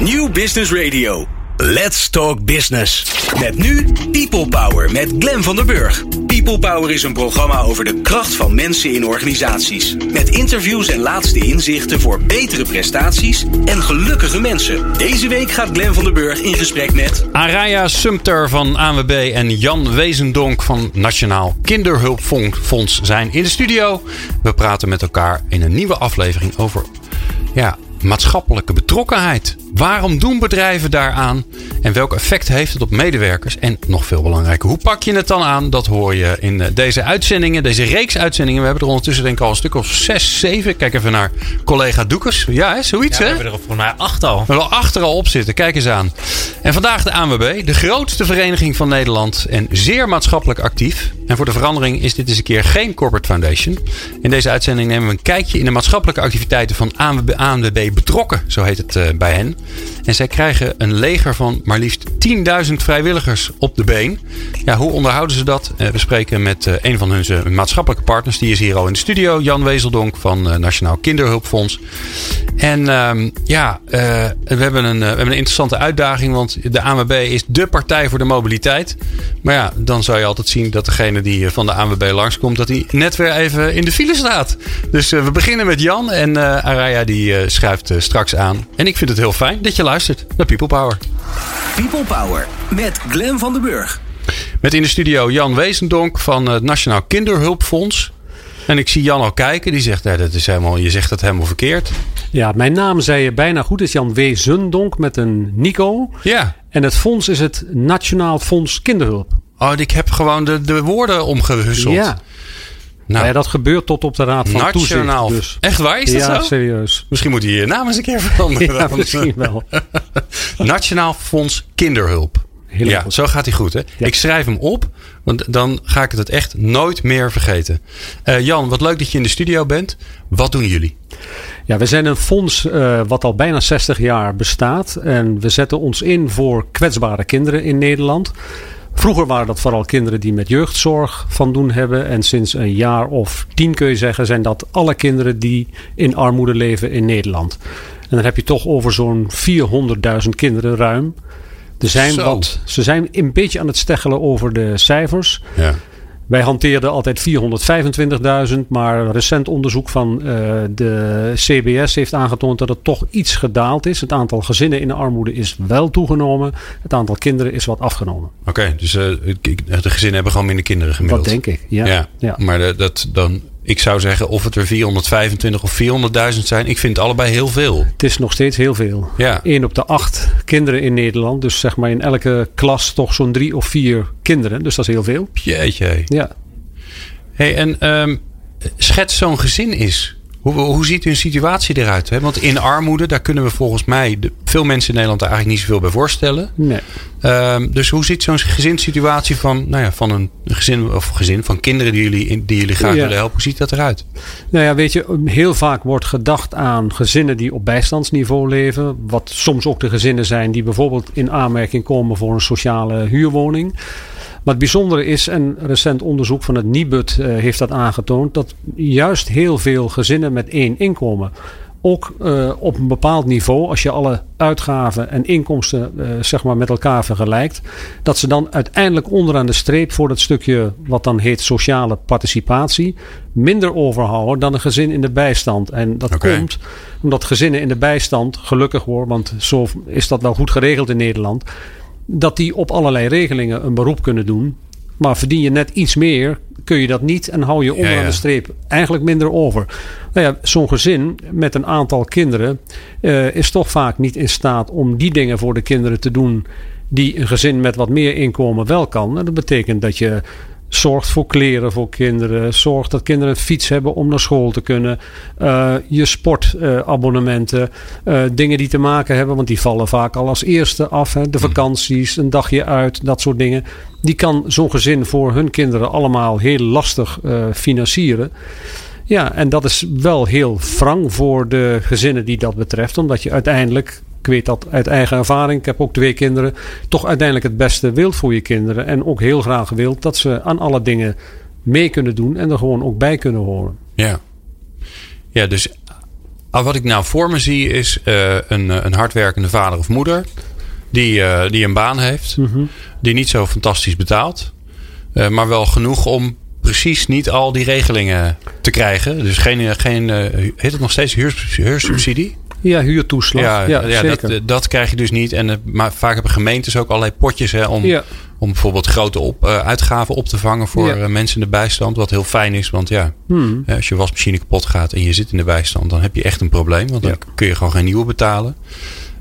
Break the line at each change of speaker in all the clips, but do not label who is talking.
New Business Radio. Let's Talk Business. Met nu People Power met Glen van der Burg. People Power is een programma over de kracht van mensen in organisaties. Met interviews en laatste inzichten voor betere prestaties en gelukkige mensen. Deze week gaat Glen van der Burg in gesprek met...
Araya Sumter van ANWB en Jan Wezendonk van Nationaal Kinderhulpfonds zijn in de studio. We praten met elkaar in een nieuwe aflevering over ja, maatschappelijke betrokkenheid. Waarom doen bedrijven daaraan? En welk effect heeft het op medewerkers? En nog veel belangrijker, hoe pak je het dan aan? Dat hoor je in eh, deze uitzendingen, deze reeks uitzendingen. We hebben er ondertussen denk ik al een stuk of zes, zeven. Kijk even naar collega Doekers. Ja, hè? zoiets
Ja, we
hè?
hebben er voor mij acht al.
We hebben er achter al op zitten. Kijk eens aan. En vandaag de ANWB, de grootste vereniging van Nederland en zeer maatschappelijk actief. En voor de verandering is dit eens een keer geen corporate foundation. In deze uitzending nemen we een kijkje in de maatschappelijke activiteiten van ANWB, Betrokken, zo heet het eh, bij hen. En zij krijgen een leger van maar liefst 10.000 vrijwilligers op de been. Ja, hoe onderhouden ze dat? Eh, we spreken met eh, een van hun maatschappelijke partners. Die is hier al in de studio. Jan Wezeldonk van Nationaal Kinderhulpfonds. En ehm, ja, we, hebben een, we hebben een interessante uitdaging. Want de ANWB is dé partij voor de mobiliteit. Maar ja, dan zou je altijd zien dat degene die van de ANWB langskomt... dat hij net weer even in de file staat. Dus we beginnen met Jan. En Araya die eh, schuift eh, straks aan. En ik vind het heel fijn dat je luistert naar People Power.
People Power met Glen van der Burg.
Met in de studio Jan Wezendonk van het Nationaal Kinderhulpfonds. En ik zie Jan al kijken. Die zegt, nee, dat is helemaal, je zegt dat helemaal verkeerd.
Ja, mijn naam zei je bijna goed. Het is Jan W. Zundonk met een Nico.
Ja.
En het fonds is het Nationaal Fonds Kinderhulp.
Oh, ik heb gewoon de, de woorden omgewisseld.
Ja.
Nou,
ja, dat gebeurt tot op de Raad van
Nationaal.
Toezicht. Dus.
Echt waar? Is dat
ja,
zo?
serieus.
Misschien moet hij je naam eens een keer veranderen.
Ja, misschien wel.
Nationaal Fonds Kinderhulp.
Heel
ja,
goed.
zo gaat hij goed. Hè?
Ja.
Ik schrijf hem op, want dan ga ik het echt nooit meer vergeten. Eh, Jan, wat leuk dat je in de studio bent. Wat doen jullie?
Ja, we zijn een fonds eh, wat al bijna 60 jaar bestaat. En we zetten ons in voor kwetsbare kinderen in Nederland. Vroeger waren dat vooral kinderen die met jeugdzorg van doen hebben. En sinds een jaar of tien kun je zeggen, zijn dat alle kinderen die in armoede leven in Nederland. En dan heb je toch over zo'n 400.000 kinderen ruim. Er zijn
Zo.
wat, ze zijn een beetje aan het steggelen over de cijfers.
Ja.
Wij hanteerden altijd 425.000, maar recent onderzoek van eh, de CBS heeft aangetoond dat het toch iets gedaald is. Het aantal gezinnen in armoede is wel toegenomen. Het aantal kinderen is wat afgenomen.
Oké, dus eh, de gezinnen hebben gewoon minder kinderen gemiddeld.
Dat denk ik. Ja.
Ja,
Ja.
maar dat dan, ik zou zeggen of het er 425 of 400.000 zijn, ik vind het allebei heel veel.
Het is nog steeds heel veel.
Ja.
1 op de 8 kinderen in Nederland. Dus zeg maar in elke klas toch zo'n drie of vier kinderen. Dus dat is heel veel.
Jeetje.
Ja.
Hey, en ehm, schets zo'n gezin is. Hoe, hoe ziet hun situatie eruit? Hè? Want in armoede, daar kunnen we volgens mij de, veel mensen in Nederland er eigenlijk niet zoveel bij voorstellen.
Nee.
Ehm, dus hoe ziet zo'n gezinssituatie van, nou ja, van een gezin of gezin van kinderen die jullie, die jullie graag
Ja.
willen helpen? Hoe ziet dat eruit?
Nou ja, weet je, heel vaak wordt gedacht aan gezinnen die op bijstandsniveau leven. Wat soms ook de gezinnen zijn die bijvoorbeeld in aanmerking komen voor een sociale huurwoning. Maar het bijzondere is, en recent onderzoek van het Nibud eh, heeft dat aangetoond, dat juist heel veel gezinnen met één inkomen ook eh, op een bepaald niveau, als je alle uitgaven en inkomsten eh, zeg maar met elkaar vergelijkt, dat ze dan uiteindelijk onderaan de streep voor dat stukje wat dan heet sociale participatie minder overhouden dan een gezin in de bijstand. En dat komt omdat gezinnen in de bijstand, gelukkig hoor, want zo is dat wel goed geregeld in Nederland, dat die op allerlei regelingen een beroep kunnen doen. Maar verdien je net iets meer, kun je dat niet en hou je onderaan
ja.
de streep eigenlijk minder over. Nou ja, zo'n gezin met een aantal kinderen eh, is toch vaak niet in staat om die dingen voor de kinderen te doen die een gezin met wat meer inkomen wel kan. En dat betekent dat je zorgt voor kleren voor kinderen, zorgt dat kinderen een fiets hebben om naar school te kunnen, eh, je sportabonnementen, eh, dingen die te maken hebben, want die vallen vaak al als eerste af. Hè, de vakanties, een dagje uit, dat soort dingen. Die kan zo'n gezin voor hun kinderen allemaal heel lastig eh, financieren. Ja, en dat is wel heel wrang voor de gezinnen die dat betreft. Omdat je uiteindelijk, ik weet dat uit eigen ervaring, ik heb ook twee kinderen, toch uiteindelijk het beste wilt voor je kinderen. En ook heel graag wilt dat ze aan alle dingen mee kunnen doen en er gewoon ook bij kunnen horen.
Ja. Ja, dus Ah, wat ik nou voor me zie is uh, een, een hardwerkende vader of moeder. Die, uh, die een baan heeft.
Mhm.
Die niet zo fantastisch betaalt. Uh, maar wel genoeg om precies niet al die regelingen te krijgen. Dus geen, geen heet het nog steeds huur, huursubsidie?
Ja, huurtoeslag.
Ja,
ja,
ja
zeker.
dat, dat krijg je dus niet. En maar vaak hebben gemeentes ook allerlei potjes hè, om,
Ja.
om bijvoorbeeld grote op, uh, uitgaven op te vangen voor
Ja.
mensen in de bijstand. Wat heel fijn is, want ja,
Hmm.
als je wasmachine kapot gaat en je zit in de bijstand, dan heb je echt een probleem. Want dan kun je gewoon geen nieuwe betalen.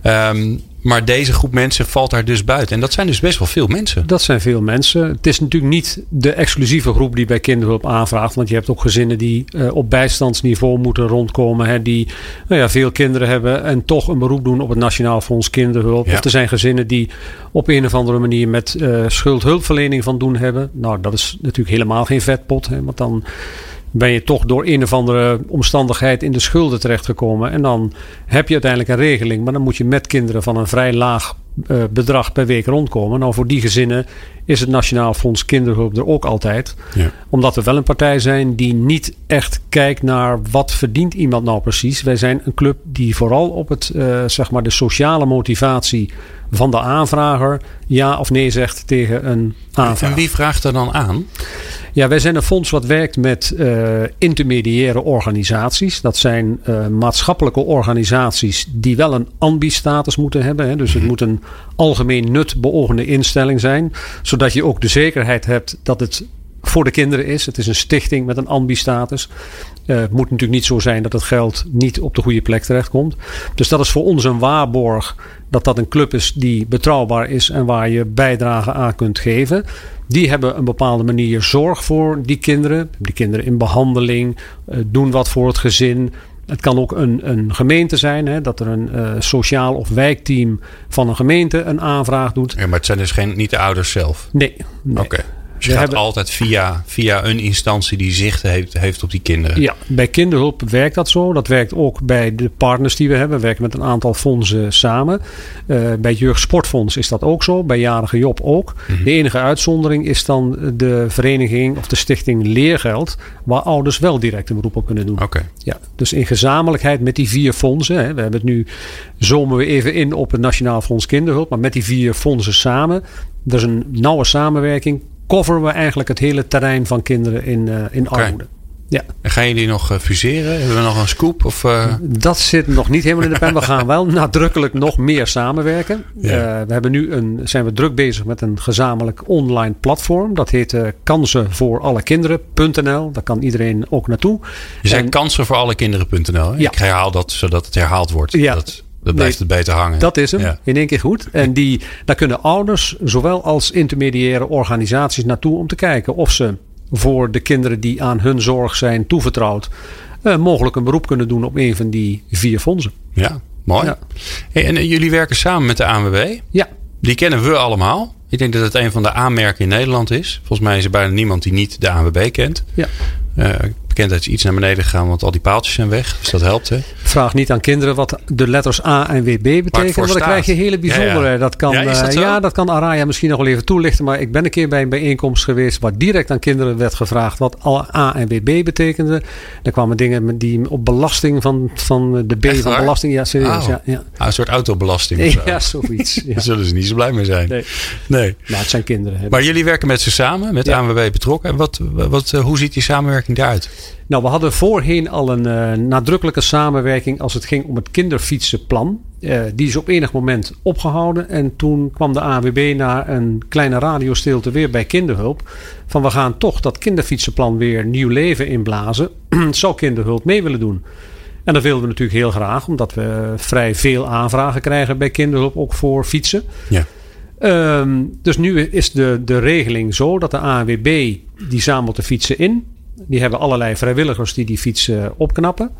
Um, maar deze groep mensen valt daar dus buiten. En dat zijn dus best wel veel mensen.
Dat zijn veel mensen. Het is natuurlijk niet de exclusieve groep die bij kinderhulp aanvraagt. Want je hebt ook gezinnen die uh, op bijstandsniveau moeten rondkomen. Hè, die nou ja, veel kinderen hebben en toch een beroep doen op het Nationaal Fonds Kinderhulp.
Ja.
Of er zijn gezinnen die op een of andere manier met uh, schuldhulpverlening van doen hebben. Nou, dat is natuurlijk helemaal geen vetpot. Hè, want dan ben je toch door een of andere omstandigheid in de schulden terechtgekomen. En dan heb je uiteindelijk een regeling. Maar dan moet je met kinderen van een vrij laag uh, bedrag per week rondkomen. Nou, voor die gezinnen is het Nationaal Fonds Kinderhulp er ook altijd.
Ja.
Omdat we wel een partij zijn die niet echt kijkt naar wat verdient iemand nou precies. Wij zijn een club die vooral op het, uh, zeg maar de sociale motivatie van de aanvrager ja of nee zegt tegen een aanvrager.
En wie vraagt er dan aan?
Ja, wij zijn een fonds wat werkt met uh, intermediaire organisaties. Dat zijn uh, maatschappelijke organisaties die wel een ambi-status moeten hebben. Hè. Dus het moet een algemeen nut beoogende instelling zijn. Zodat je ook de zekerheid hebt dat het voor de kinderen is. Het is een stichting met een ambi-status. Uh, het moet natuurlijk niet zo zijn dat het geld niet op de goede plek terechtkomt. Dus dat is voor ons een waarborg dat dat een club is die betrouwbaar is en waar je bijdrage aan kunt geven. Die hebben een bepaalde manier zorg voor die kinderen. Die kinderen in behandeling, uh, doen wat voor het gezin. Het kan ook een, een gemeente zijn, hè, dat er een uh, sociaal of wijkteam van een gemeente een aanvraag doet.
Ja, maar het zijn dus geen, niet de ouders zelf?
Nee. nee.
Oké. Okay. Dus je gaat hebben... altijd via, via een instantie die zicht heeft, heeft op die kinderen.
Ja, bij kinderhulp werkt dat zo. Dat werkt ook bij de partners die we hebben. We werken met een aantal fondsen samen. Uh, bij het Jeugdsportfonds is dat ook zo. Bij Jarige Job ook. Mm -hmm. De enige uitzondering is dan de vereniging of de stichting Leergeld. Waar ouders wel direct een beroep op kunnen doen.
Oké. Okay.
Ja, dus in gezamenlijkheid met die vier fondsen. Hè, we hebben het nu, zomen we even in op het Nationaal Fonds Kinderhulp. Maar met die vier fondsen samen. Dat is een nauwe samenwerking coveren we eigenlijk het hele terrein van kinderen in, uh, in
okay.
armoede. Ja.
En gaan jullie nog uh, fuseren? Hebben we nog een scoop? Of, uh...
Dat zit nog niet helemaal in de pen. We gaan wel nadrukkelijk nog meer samenwerken. Ja. Uh, we hebben nu een, zijn we druk bezig met een gezamenlijk online platform. Dat heet uh, kansen voor alle kinderen.nl. Daar kan iedereen ook naartoe.
Je zei en, kansen voor alle kinderen.nl.
Ja.
Ik herhaal dat zodat het herhaald wordt.
Ja.
Dat, dat blijft nee, het beter hangen.
Dat is hem.
Ja.
In één keer goed. En die, daar kunnen ouders, zowel als intermediaire organisaties naartoe om te kijken of ze voor de kinderen die aan hun zorg zijn toevertrouwd, uh, mogelijk een beroep kunnen doen op een van die vier fondsen.
Ja, mooi. Ja. Hey, en uh, jullie werken samen met de ANWB.
Ja.
Die kennen we allemaal. Ik denk dat het een van de aanmerken in Nederland is. Volgens mij is er bijna niemand die niet de ANWB kent.
Ja.
Uh, bekendheid is iets naar beneden gegaan, want al die paaltjes zijn weg. Dus dat helpt, hè?
Vraag niet aan kinderen wat de letters A en WB betekenen. Want dan krijg je hele bijzondere.
Ja, ja.
Dat kan,
ja,
dat,
uh,
ja, dat kan Araya misschien nog wel even toelichten. Maar ik ben een keer bij een bijeenkomst geweest waar direct aan kinderen werd gevraagd wat A en WB betekende. Er kwamen dingen die op belasting van, van de B
Echt
van
waar?
belasting. Ja, serieus.
Oh.
Ja, ja.
Ah, een soort autobelasting. Of zo.
ja, zoiets.
Daar zullen ze niet zo blij mee zijn.
Nee.
nee.
Nou, het zijn kinderen. Hè.
Maar jullie werken met ze samen, met. ANWB betrokken. En wat, wat, uh, hoe ziet die samenwerking daaruit?
Nou, we hadden voorheen al een uh, nadrukkelijke samenwerking als het ging om het kinderfietsenplan. Uh, die is op enig moment opgehouden. En toen kwam de ANWB na een kleine radiostilte weer bij kinderhulp. Van we gaan toch dat kinderfietsenplan weer nieuw leven inblazen. Zou kinderhulp mee willen doen? En dat wilden we natuurlijk heel graag, omdat we vrij veel aanvragen krijgen bij kinderhulp, ook voor fietsen.
Ja.
Um, dus nu is de, de regeling zo dat de ANWB die zamelt de fietsen in. Die hebben allerlei vrijwilligers die die fietsen opknappen.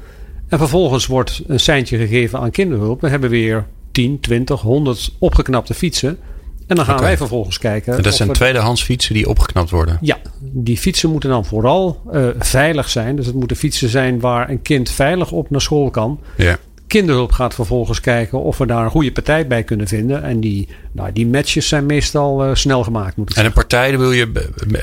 En vervolgens wordt een seintje gegeven aan kinderhulp. We hebben weer 10, 20, 100 opgeknapte fietsen. En dan gaan wij vervolgens kijken.
En dat zijn
we-
tweedehands fietsen die opgeknapt worden.
Ja, die fietsen moeten dan vooral eh, veilig zijn. Dus het moeten fietsen zijn waar een kind veilig op naar school kan.
Ja.
Kinderhulp gaat vervolgens kijken of we daar een goede partij bij kunnen vinden. En die, nou, die matches zijn meestal uh, snel gemaakt. Moet
en een partij wil je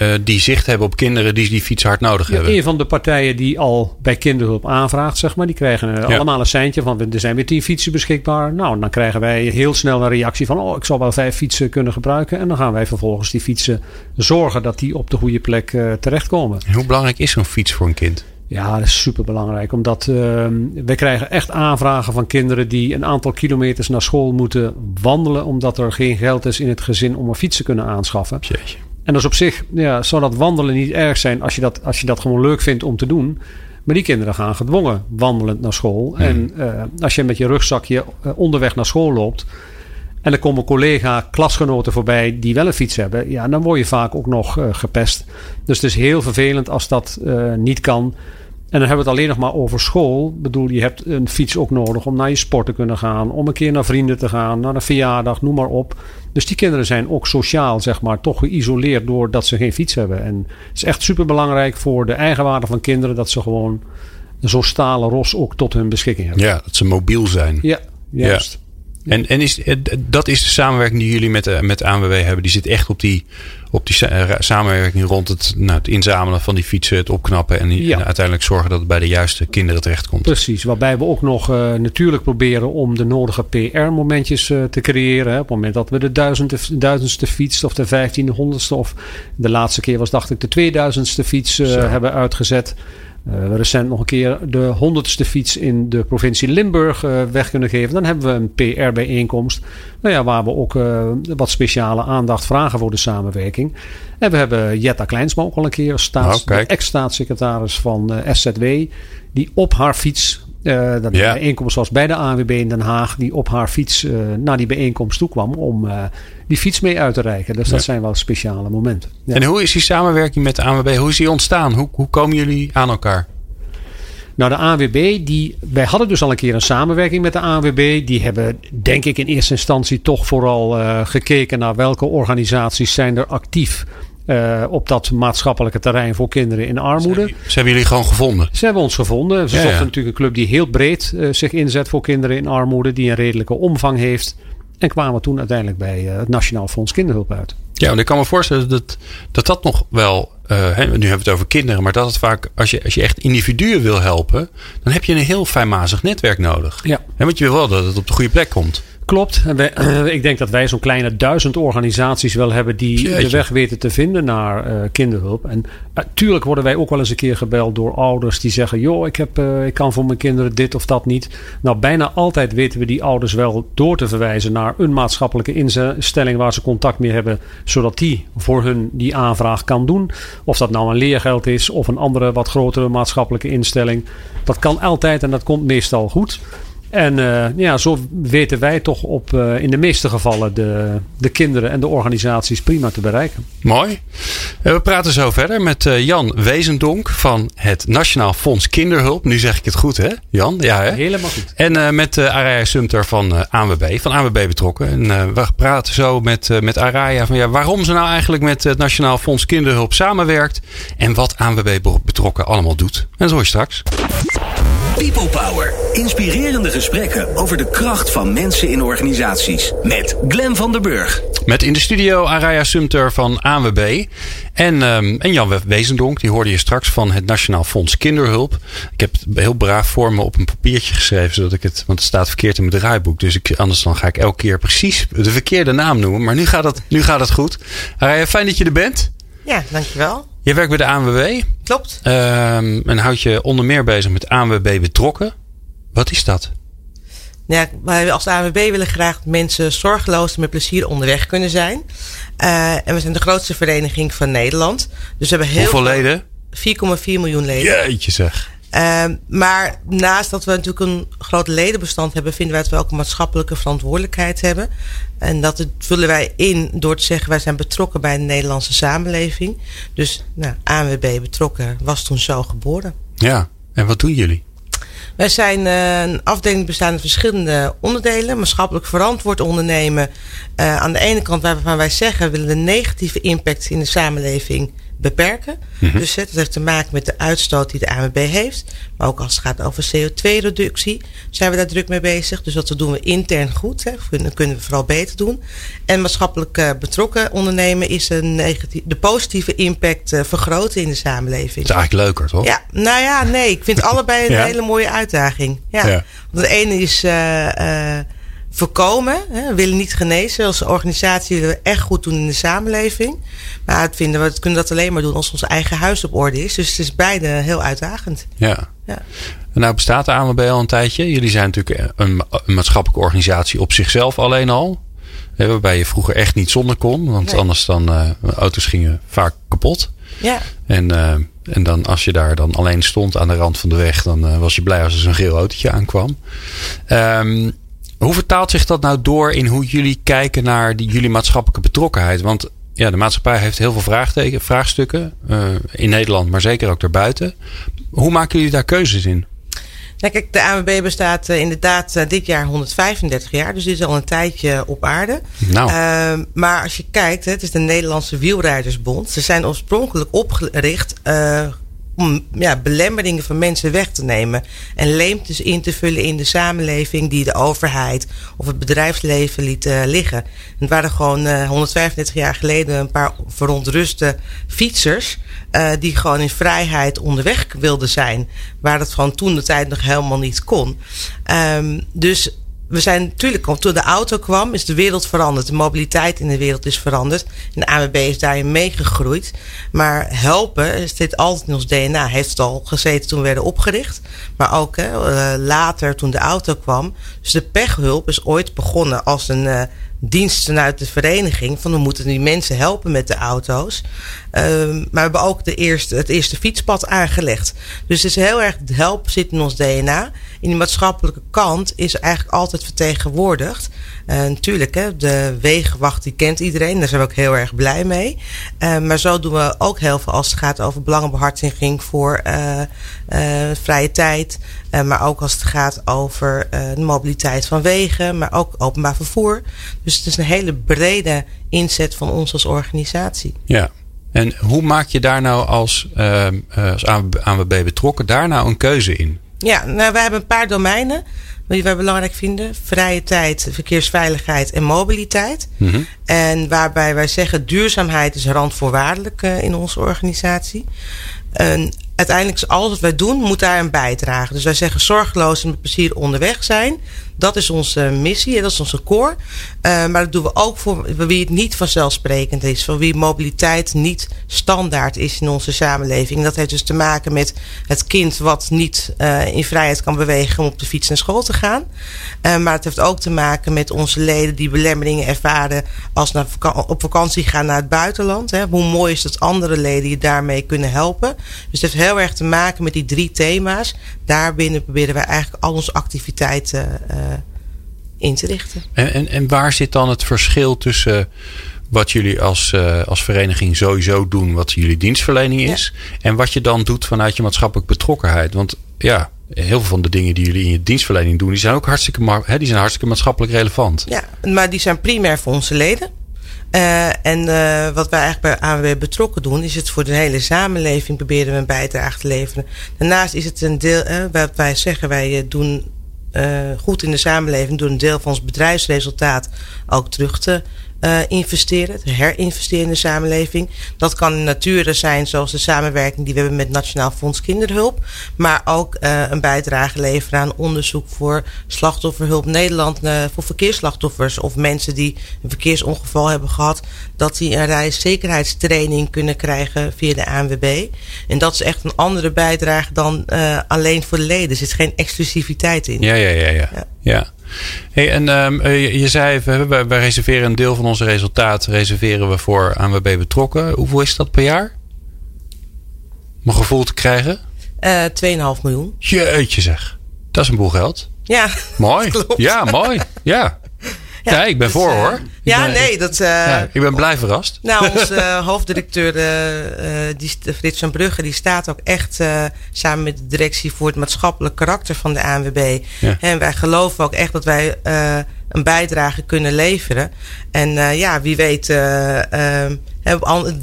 uh, die zicht hebben op kinderen die die fiets hard nodig
ja,
hebben?
Een van de partijen die al bij Kinderhulp aanvraagt, zeg maar, die krijgen ja. allemaal een seintje van er zijn weer tien fietsen beschikbaar. Nou, dan krijgen wij heel snel een reactie van oh, ik zal wel vijf fietsen kunnen gebruiken. En dan gaan wij vervolgens die fietsen zorgen dat die op de goede plek uh, terechtkomen.
En hoe belangrijk is zo'n fiets voor een kind?
Ja, dat is super belangrijk. Omdat uh, we krijgen echt aanvragen van kinderen die een aantal kilometers naar school moeten wandelen. Omdat er geen geld is in het gezin om een fiets te kunnen aanschaffen.
Jeetje.
En dus op zich ja, zou dat wandelen niet erg zijn als je, dat, als je dat gewoon leuk vindt om te doen. Maar die kinderen gaan gedwongen wandelend naar school.
Hmm.
En uh, als je met je rugzakje onderweg naar school loopt. En er komen collega, klasgenoten voorbij die wel een fiets hebben. Ja, dan word je vaak ook nog uh, gepest. Dus het is heel vervelend als dat uh, niet kan. En dan hebben we het alleen nog maar over school. Ik bedoel, je hebt een fiets ook nodig om naar je sport te kunnen gaan. Om een keer naar vrienden te gaan, naar een verjaardag, noem maar op. Dus die kinderen zijn ook sociaal, zeg maar, toch geïsoleerd doordat ze geen fiets hebben. En het is echt super belangrijk voor de eigenwaarde van kinderen dat ze gewoon zo'n stalen ros ook tot hun beschikking hebben.
Ja, dat ze mobiel zijn.
Ja, juist.
Ja. En, en is, dat is de samenwerking die jullie met, met ANWB hebben. Die zit echt op die, op die samenwerking rond het, nou, het inzamelen van die fietsen, het opknappen en, die, ja. en, uiteindelijk zorgen dat het bij de juiste kinderen terechtkomt.
Precies, waarbij we ook nog uh, natuurlijk proberen om de nodige PR-momentjes uh, te creëren. Hè. Op het moment dat we de duizendste, duizendste fiets of de vijftienhonderdste of de laatste keer was dacht ik de tweeduizendste fiets uh, hebben uitgezet. Uh, recent nog een keer de honderdste fiets in de provincie Limburg uh, weg kunnen geven. Dan hebben we een PR-bijeenkomst. Nou ja, waar we ook uh, wat speciale aandacht vragen voor de samenwerking. En we hebben Jetta Kleinsma ook al een keer, staats,
oh,
ex-staatssecretaris van SZW. Die op haar fiets uh, dat de bijeenkomst was bij de ANWB in Den Haag. Die op haar fiets uh, naar die bijeenkomst toe kwam om uh, die fiets mee uit te reiken. Dus dat
Ja.
zijn wel speciale momenten. Ja.
En hoe is die samenwerking met de ANWB? Hoe is die ontstaan? Hoe, hoe komen jullie aan elkaar?
Nou, de ANWB, die, wij hadden dus al een keer een samenwerking met de ANWB. Die hebben, denk ik, in eerste instantie toch vooral gekeken naar welke organisaties zijn er actief uh, op dat maatschappelijke terrein voor kinderen in armoede.
Ze hebben jullie gewoon gevonden.
Ze hebben ons gevonden. Ze
Ja,
zochten
ja.
natuurlijk een club die heel breed uh, zich inzet voor kinderen in armoede, die een redelijke omvang heeft. En kwamen toen uiteindelijk bij uh, het Nationaal Fonds Kinderhulp uit.
Ja, want ik kan me voorstellen dat dat, dat nog wel. Hè, nu hebben we het over kinderen, maar dat het vaak, als je, als je echt individuen wil helpen, dan heb je een heel fijnmazig netwerk nodig.
Ja.
Hè, want je wil wel dat het op de goede plek komt.
Klopt. Wij, uh, ik denk dat wij zo'n kleine duizend organisaties wel hebben die
Jeetje.
de weg weten te vinden naar uh, kinderhulp. En natuurlijk worden wij ook wel eens een keer gebeld door ouders die zeggen: joh, ik, heb, uh, ik kan voor mijn kinderen dit of dat niet. Nou, bijna altijd weten we die ouders wel door te verwijzen naar een maatschappelijke instelling waar ze contact mee hebben, zodat die voor hun die aanvraag kan doen. Of dat nou een leergeld is of een andere wat grotere maatschappelijke instelling. Dat kan altijd en dat komt meestal goed. En uh, ja, zo weten wij toch op uh, in de meeste gevallen de, de kinderen en de organisaties prima te bereiken.
Mooi. Uh, we praten zo verder met Jan Wezendonk van het Nationaal Fonds Kinderhulp. Nu zeg ik het goed, hè? Jan? Ja, hè?
Helemaal goed.
En met Araya Sumter van ANWB, van ANWB betrokken. En we praten zo met, met Araya van ja, waarom ze nou eigenlijk met het Nationaal Fonds Kinderhulp samenwerkt. En wat ANWB betrokken allemaal doet. En dat hoor je straks.
People Power. Inspirerende gesprekken over de kracht van mensen in organisaties. Met Glen van der Burg.
Met in de studio Araya Sumter van ANWB. En, um, en Jan Wezendonk, die hoorde je straks van het Nationaal Fonds Kinderhulp. Ik heb het heel braaf voor me op een papiertje geschreven, zodat ik het, want het staat verkeerd in mijn draaiboek. Dus ik, anders dan ga ik elke keer precies de verkeerde naam noemen. Maar nu gaat het, nu gaat het goed. Araya, fijn dat je er bent.
Ja, dankjewel.
Je werkt bij de ANWB.
Klopt.
Um, en houdt je onder meer bezig met ANWB betrokken. Wat is dat?
Ja, wij als ANWB willen graag dat mensen zorgeloos en met plezier onderweg kunnen zijn. Uh, en we zijn de grootste vereniging van Nederland. Dus we hebben heel
Hoeveel leden?
4,4 miljoen leden.
Jeetje zeg.
Uh, maar naast dat we natuurlijk een groot ledenbestand hebben, vinden wij dat we ook een maatschappelijke verantwoordelijkheid hebben. En dat het vullen wij in door te zeggen wij zijn betrokken bij de Nederlandse samenleving. Dus nou, ANWB betrokken was toen zo geboren.
Ja, en wat doen jullie?
Wij zijn uh, een afdeling bestaande uit verschillende onderdelen. Maatschappelijk verantwoord ondernemen. Uh, aan de ene kant waarvan wij zeggen we willen de negatieve impact in de samenleving beperken.
Mhm.
Dus het heeft te maken met de uitstoot die de ANWB heeft. Maar ook als het gaat over CO2-reductie zijn we daar druk mee bezig. Dus dat doen we intern goed. Hè. Dat kunnen we vooral beter doen. En maatschappelijk uh, betrokken ondernemen is een de positieve impact uh, vergroten in de samenleving.
Dat is eigenlijk leuker, toch?
Ja, nou ja, nee. Ik vind allebei een ja. hele mooie uitdaging. Ja. ja. Want de ene is uh, voorkomen. Hè. We willen niet genezen. Als organisatie willen we echt goed doen in de samenleving. Maar het vinden we, kunnen dat alleen maar doen als ons eigen huis op orde is. Dus het is beide heel uitdagend.
Ja. ja. Nou bestaat de ANWB al een tijdje. Jullie zijn natuurlijk een, een maatschappelijke organisatie op zichzelf alleen al. Waarbij je vroeger echt niet zonder kon. Want nee. anders dan uh, auto's gingen vaak kapot.
Ja.
En, uh, en dan als je daar dan alleen stond aan de rand van de weg, dan uh, was je blij als er zo'n geel autootje aankwam. Um, hoe vertaalt zich dat nou door in hoe jullie kijken naar die, jullie maatschappelijke betrokkenheid? Want ja, de maatschappij heeft heel veel vraagteken, vraagstukken. Uh, in Nederland, maar zeker ook daarbuiten. Hoe maken jullie daar keuzes in?
Nou, kijk, de ANWB bestaat uh, inderdaad uh, dit jaar 135 jaar. Dus dit is al een tijdje op aarde.
Nou.
Uh, maar als je kijkt, hè, het is de Nederlandse Wielrijdersbond. Ze zijn oorspronkelijk opgericht om ja, belemmeringen van mensen weg te nemen. En leemtes in te vullen in de samenleving die de overheid of het bedrijfsleven liet uh, liggen. Het waren gewoon uh, 135 jaar geleden een paar verontruste fietsers. Uh, die gewoon in vrijheid onderweg wilden zijn. Waar dat gewoon toen de tijd nog helemaal niet kon. Um, dus we zijn natuurlijk, toen de auto kwam, is de wereld veranderd. De mobiliteit in de wereld is veranderd. En de AWB is daarin meegegroeid. Maar helpen zit altijd in ons DNA. Heeft het al gezeten toen we werden opgericht. Maar ook hè, later toen de auto kwam. Dus de pechhulp is ooit begonnen als een uh, dienst vanuit de vereniging. Van we moeten die mensen helpen met de auto's. Um, maar we hebben ook de eerste, het eerste fietspad aangelegd. Dus het is heel erg, help zit in ons DNA. In die maatschappelijke kant is eigenlijk altijd vertegenwoordigd. Natuurlijk, hè, de wegenwacht die kent iedereen. Daar zijn we ook heel erg blij mee. Uh, maar zo doen we ook heel veel als het gaat over belangenbehartiging voor uh, vrije tijd. maar ook als het gaat over de mobiliteit van wegen. Maar ook openbaar vervoer. Dus het is een hele brede inzet van ons als organisatie.
Ja. En hoe maak je daar nou als, uh, als ANWB betrokken, daar nou een keuze in?
Ja, nou, we hebben een paar domeinen die wij belangrijk vinden. Vrije tijd, verkeersveiligheid en mobiliteit.
Mm -hmm.
En waarbij wij zeggen duurzaamheid is randvoorwaardelijk uh, in onze organisatie. En uiteindelijk is alles wat wij doen, moet daar een bijdragen. Dus wij zeggen zorgeloos en met plezier onderweg zijn. Dat is onze missie, dat is onze core. Uh, maar dat doen we ook voor wie het niet vanzelfsprekend is. Voor wie mobiliteit niet standaard is in onze samenleving. Dat heeft dus te maken met het kind wat niet uh, in vrijheid kan bewegen om op de fiets naar school te gaan. Uh, maar het heeft ook te maken met onze leden die belemmeringen ervaren als naar op vakantie gaan naar het buitenland. Hè. Hoe mooi is dat andere leden je daarmee kunnen helpen. Dus het heeft heel erg te maken met die drie thema's. Daarbinnen proberen wij eigenlijk al onze activiteiten in te richten.
En, en, en waar zit dan het verschil tussen wat jullie als, uh, als vereniging sowieso doen, wat jullie dienstverlening is, ja. en wat je dan doet vanuit je maatschappelijke betrokkenheid? Want ja, heel veel van de dingen die jullie in je dienstverlening doen, die zijn ook hartstikke, hè, die zijn hartstikke maatschappelijk relevant.
Ja, maar die zijn primair voor onze leden. Uh, en uh, wat wij eigenlijk bij ANWB betrokken doen, is het voor de hele samenleving proberen we een bijdrage te leveren. Daarnaast is het een deel, uh, wat wij zeggen, wij doen goed in de samenleving door een deel van ons bedrijfsresultaat ook terug te uh, investeren, te herinvesteren in de samenleving. Dat kan in nature zijn, zoals de samenwerking die we hebben met Nationaal Fonds Kinderhulp. Maar ook uh, een bijdrage leveren aan onderzoek voor slachtofferhulp Nederland, uh, voor verkeersslachtoffers of mensen die een verkeersongeval hebben gehad, dat die een reiszekerheidstraining kunnen krijgen via de ANWB. En dat is echt een andere bijdrage dan alleen voor de leden. Er zit geen exclusiviteit in.
Ja, ja, ja, ja. ja. ja. Hey, en um, je, je, zei, we, we, we, reserveren een deel van onze resultaat reserveren we voor ANWB betrokken. Hoeveel is dat per jaar? Om een gevoel te krijgen?
Uh, 2,5 miljoen.
Jeetje zeg. Dat is een boel geld.
Ja.
Mooi.
Klopt.
Ja, mooi. Ja. Ja, ik ben dus, voor
uh,
hoor.
Ja, nee, dat.
Ja, ik ben blij verrast.
Nou, onze uh, hoofddirecteur, die, Frits van Brugge, die staat ook echt samen met de directie voor het maatschappelijk karakter van de ANWB.
Ja.
En wij geloven ook echt dat wij een bijdrage kunnen leveren. En ja, wie weet. we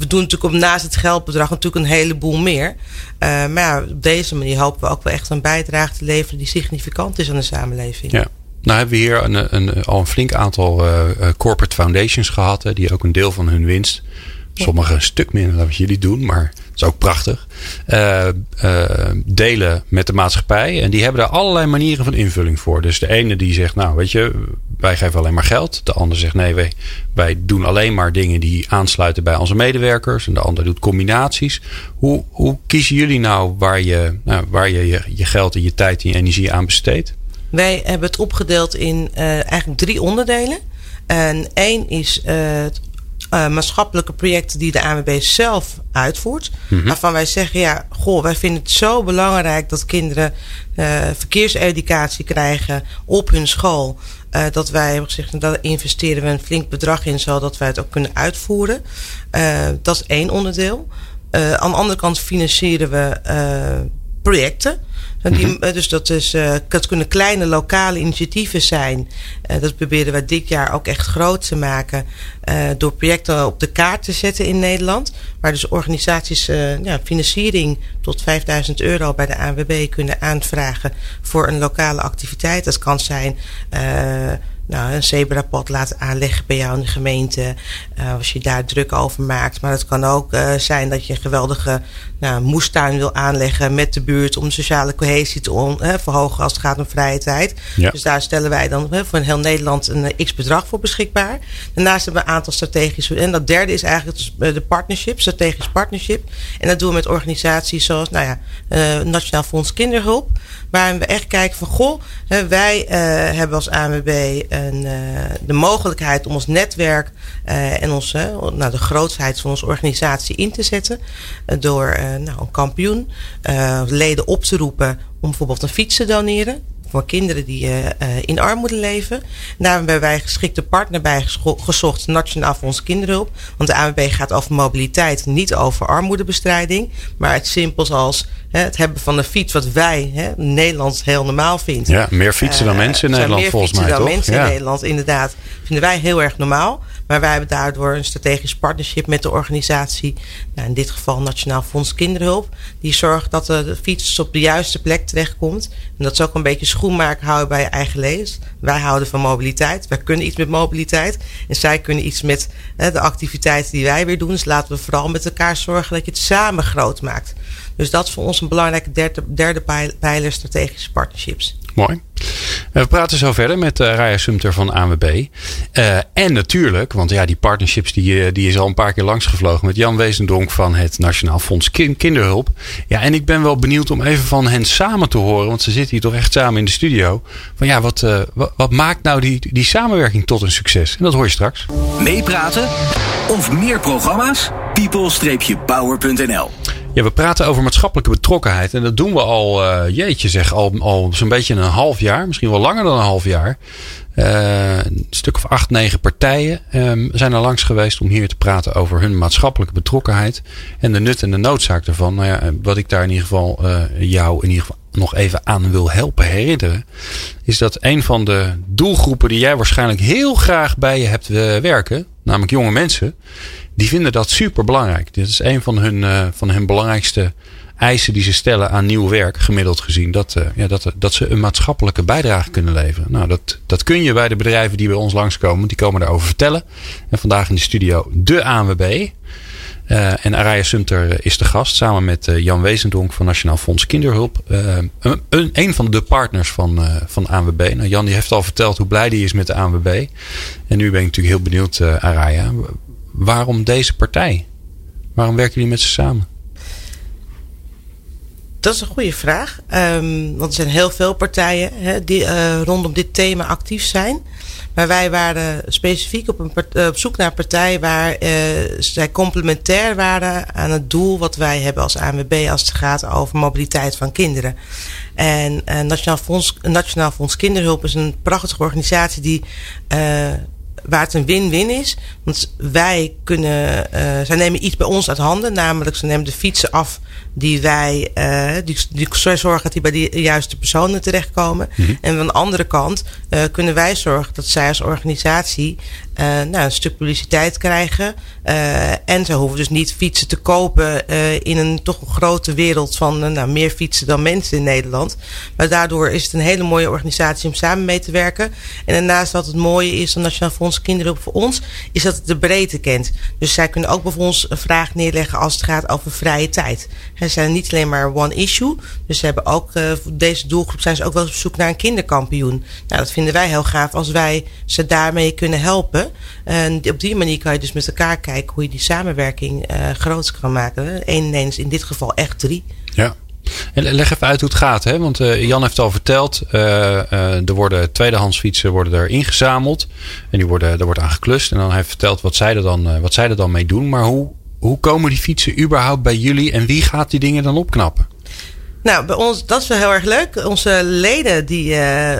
doen natuurlijk op, naast het geldbedrag natuurlijk een heleboel meer. maar ja, op deze manier hopen we ook wel echt een bijdrage te leveren die significant is aan de samenleving.
Ja. Nou hebben we hier een, een, al een flink aantal corporate foundations gehad. Hè, die ook een deel van hun winst Sommigen een stuk minder dan wat jullie doen, maar dat is ook prachtig. Uh, delen met de maatschappij. En die hebben daar allerlei manieren van invulling voor. Dus de ene die zegt, nou weet je, wij geven alleen maar geld. De ander zegt, nee, wij, wij doen alleen maar dingen die aansluiten bij onze medewerkers. En de ander doet combinaties. Hoe, hoe kiezen jullie nou waar je, nou, waar je, je, je geld en je tijd en je energie aan besteedt?
Wij hebben het opgedeeld in uh, eigenlijk drie onderdelen. En één is uh, het uh, maatschappelijke projecten die de ANWB zelf uitvoert. Mm Waarvan wij zeggen, ja, goh, wij vinden het zo belangrijk dat kinderen uh, verkeerseducatie krijgen op hun school. Uh, dat wij hebben gezegd, daar investeren we een flink bedrag in, zodat wij het ook kunnen uitvoeren. dat is één onderdeel. aan de andere kant financieren we projecten. Die, mhm. eh, dus dat, is, uh, dat kunnen kleine lokale initiatieven zijn. Uh, dat proberen we dit jaar ook echt groot te maken. Uh, door projecten op de kaart te zetten in Nederland. Waar dus organisaties ja, financiering tot 5000 euro bij de ANWB kunnen aanvragen voor een lokale activiteit. Dat kan zijn nou, een zebrapad laten aanleggen bij jou in de gemeente. Uh, als je daar druk over maakt. Maar het kan ook uh, zijn dat je een geweldige nou, moestuin wil aanleggen met de buurt. Om de sociale cohesie te on, verhogen als het gaat om vrije tijd. Ja. Dus daar stellen wij dan voor heel Nederland een eh, x bedrag voor beschikbaar. Daarnaast hebben we een aantal strategische. En dat derde is eigenlijk de partnership, strategisch partnership. En dat doen we met organisaties zoals nou ja, Nationaal Fonds Kinderhulp. Waarin we echt kijken van goh, wij hebben als ANWB eh, de mogelijkheid om ons netwerk uh, en onze, nou, de grootheid van onze organisatie in te zetten. Door nou, een kampioen, leden op te roepen om bijvoorbeeld een fiets te doneren voor kinderen die in armoede leven. daar hebben wij geschikte partner bij gezocht, Nationaal Fonds Kinderhulp. Want de ANWB gaat over mobiliteit, niet over armoedebestrijding. Maar het simpels als het hebben van een fiets, wat wij hè, Nederlands heel normaal vinden.
Ja, meer fietsen dan mensen in Nederland volgens mij. Meer fietsen
dan mensen in Nederland, inderdaad. Vinden wij heel erg normaal. Maar wij hebben daardoor een strategisch partnership met de organisatie, nou in dit geval Nationaal Fonds Kinderhulp, die zorgt dat de fiets op de juiste plek terechtkomt. En dat is ook een beetje schoenmaken houden bij je eigen lees. Wij houden van mobiliteit. Wij kunnen iets met mobiliteit. En zij kunnen iets met hè, de activiteiten die wij weer doen. Dus laten we vooral met elkaar zorgen dat je het samen groot maakt. Dus dat is voor ons een belangrijke derde, derde pijler strategische partnerships.
Mooi. We praten zo verder met uh, Raya Sumter van ANWB. Uh, en natuurlijk, want ja, die partnerships die, eh, die is al een paar keer langsgevlogen met Jan Wezendonk van het Nationaal Fonds Kinderhulp. Ja, en ik ben wel benieuwd om even van hen samen te horen, want ze zitten hier toch echt samen in de studio. Van ja, wat, uh, wat, wat, maakt nou die, die samenwerking tot een succes? En dat hoor je straks.
Meepraten of meer programma's? people-power.nl
ja, we praten over maatschappelijke betrokkenheid. En dat doen we al, uh, jeetje zeg, al, al zo'n beetje een half jaar. Misschien wel langer dan een half jaar. Uh, een stuk of acht, negen partijen um, zijn er langs geweest om hier te praten over hun maatschappelijke betrokkenheid. En de nut en de noodzaak daarvan. Nou ja, wat ik daar in ieder geval jou in ieder geval nog even aan wil helpen herinneren. Is dat een van de doelgroepen die jij waarschijnlijk heel graag bij je hebt werken. Namelijk jonge mensen die vinden dat super belangrijk. Dit is een van hun, uh, van hun belangrijkste eisen die ze stellen aan nieuw werk, gemiddeld gezien. Dat, uh, ja, dat, dat ze een maatschappelijke bijdrage kunnen leveren. Nou, dat, dat kun je bij de bedrijven die bij ons langskomen. Die komen daarover vertellen. En vandaag in de studio de ANWB. Uh, en Araya Sumter is de gast samen met Jan Wezendonk van Nationaal Fonds Kinderhulp. Een, een van de partners van, van ANWB. Nou, Jan die heeft al verteld hoe blij die is met de ANWB. En nu ben ik natuurlijk heel benieuwd, Araya waarom deze partij? Waarom werken jullie met ze samen?
Dat is een goede vraag. Um, want er zijn heel veel partijen die uh, rondom dit thema actief zijn. Maar wij waren specifiek op, een uh, op zoek naar een partij waar uh, zij complementair waren aan het doel wat wij hebben als ANWB als het gaat over mobiliteit van kinderen. En Nationaal Fonds, Nationaal Fonds Kinderhulp is een prachtige organisatie die waar het een win-win is. Want wij kunnen, uh, zij nemen iets bij ons uit handen, namelijk ze nemen de fietsen af die wij, uh, die, die zorgen dat die bij de juiste personen terechtkomen. Mm -hmm. En van de andere kant uh, kunnen wij zorgen dat zij als organisatie uh, nou, een stuk publiciteit krijgen. en ze hoeven dus niet fietsen te kopen in een toch een grote wereld van nou, meer fietsen dan mensen in Nederland. Maar daardoor is het een hele mooie organisatie om samen mee te werken. En daarnaast wat het mooie is van Nationaal Fonds Kinderhulp voor ons, is dat het de breedte kent. Dus zij kunnen ook bij ons een vraag neerleggen als het gaat over vrije tijd. Ze zijn niet alleen maar one issue. Dus ze hebben ook, uh, deze doelgroep zijn ze ook wel op zoek naar een kinderkampioen. Nou, dat vinden wij heel gaaf als wij ze daarmee kunnen helpen. En op die manier kan je dus met elkaar kijken hoe je die samenwerking uh, groot kan maken. Eén en is in dit geval echt drie.
Ja. En leg even uit hoe het gaat, hè? want uh, Jan heeft al verteld, uh, uh, er worden tweedehands fietsen worden er ingezameld en die worden, er wordt aan geklust. En dan heeft hij verteld wat zij, er dan, wat zij er dan mee doen. Maar hoe, hoe komen die fietsen überhaupt bij jullie en wie gaat die dingen dan opknappen?
Nou, bij ons, dat is wel heel erg leuk. Onze leden die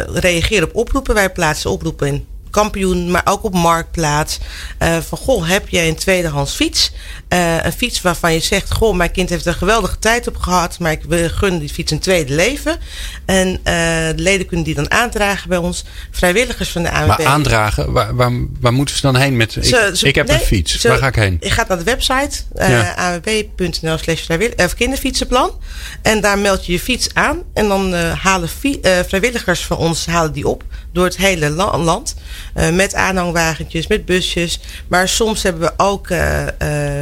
reageren op oproepen. Wij plaatsen oproepen in kampioen, maar ook op marktplaats. Uh, van goh, heb je een tweedehands fiets? Uh, een fiets waarvan je zegt: Goh, mijn kind heeft er een geweldige tijd op gehad, maar ik gun die fiets een tweede leven. En uh, de leden kunnen die dan aandragen bij ons. Vrijwilligers van de ANWB.
Maar aandragen, waar, waar, waar moeten ze dan heen met? Ik, heb
nee,
een fiets. waar ga ik heen?
Je gaat naar de website
Ja.
anwb.nl slash vrijwill- eh, kinderfietsenplan. En daar meld je je fiets aan. En dan eh, halen eh, vrijwilligers van ons halen die op door het hele la- land. Eh, met aanhangwagentjes, met busjes. Maar soms hebben we ook eh,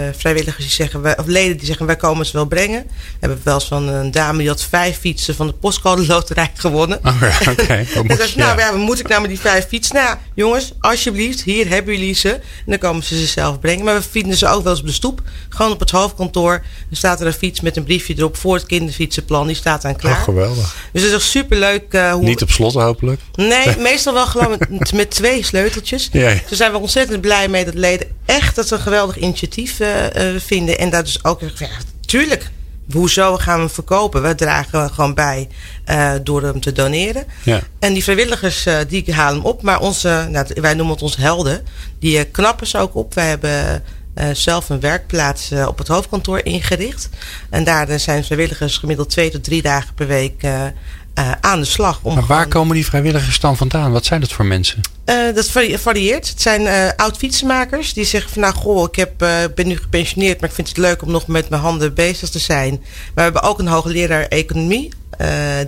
eh, vrijwilligers die zeggen, wij- of leden die zeggen wij komen ze wel brengen. We hebben wel eens van een dame die had vijf fietsen van de postcode loterij gewonnen.
Oh, ja, oké.
Zei ze, nou
ja.
moet ik nou met die vijf fietsen? Nou jongens, alsjeblieft, hier hebben jullie ze. En dan komen ze ze zelf brengen. Maar we vinden ze ook wel eens op de stoep. Gewoon op het hoofdkantoor. Dan staat er een fiets met een briefje erop voor het kinderfietsenplan. Die staat dan klaar.
Oh, geweldig.
dus het is echt superleuk. eh hoe...
Niet op slot hopelijk.
Nee, meestal wel gewoon met, met twee sleuteltjes.
Ja,
daar zijn we ontzettend blij mee dat leden echt dat ze een geweldig initiatief eh, eh, vinden. En daar dus ook, ja, tuurlijk, hoezo gaan we hem verkopen? We dragen gewoon bij eh, door hem te doneren.
Ja.
En die vrijwilligers eh, die halen hem op. Maar onze, nou, wij noemen het onze helden, die eh, knappen ze ook op. Wij hebben eh, zelf een werkplaats eh, op het hoofdkantoor ingericht. En daar eh, zijn vrijwilligers gemiddeld twee tot drie dagen per week eh, aan de slag. Om
Maar waar
gewoon-
komen die vrijwilligers dan vandaan? Wat zijn dat voor mensen?
eh, dat vari- varieert. Het zijn eh oud fietsenmakers die zeggen van nou goh, ik heb, ben nu gepensioneerd, maar ik vind het leuk om nog met mijn handen bezig te zijn. Maar we hebben ook een hoogleraar economie.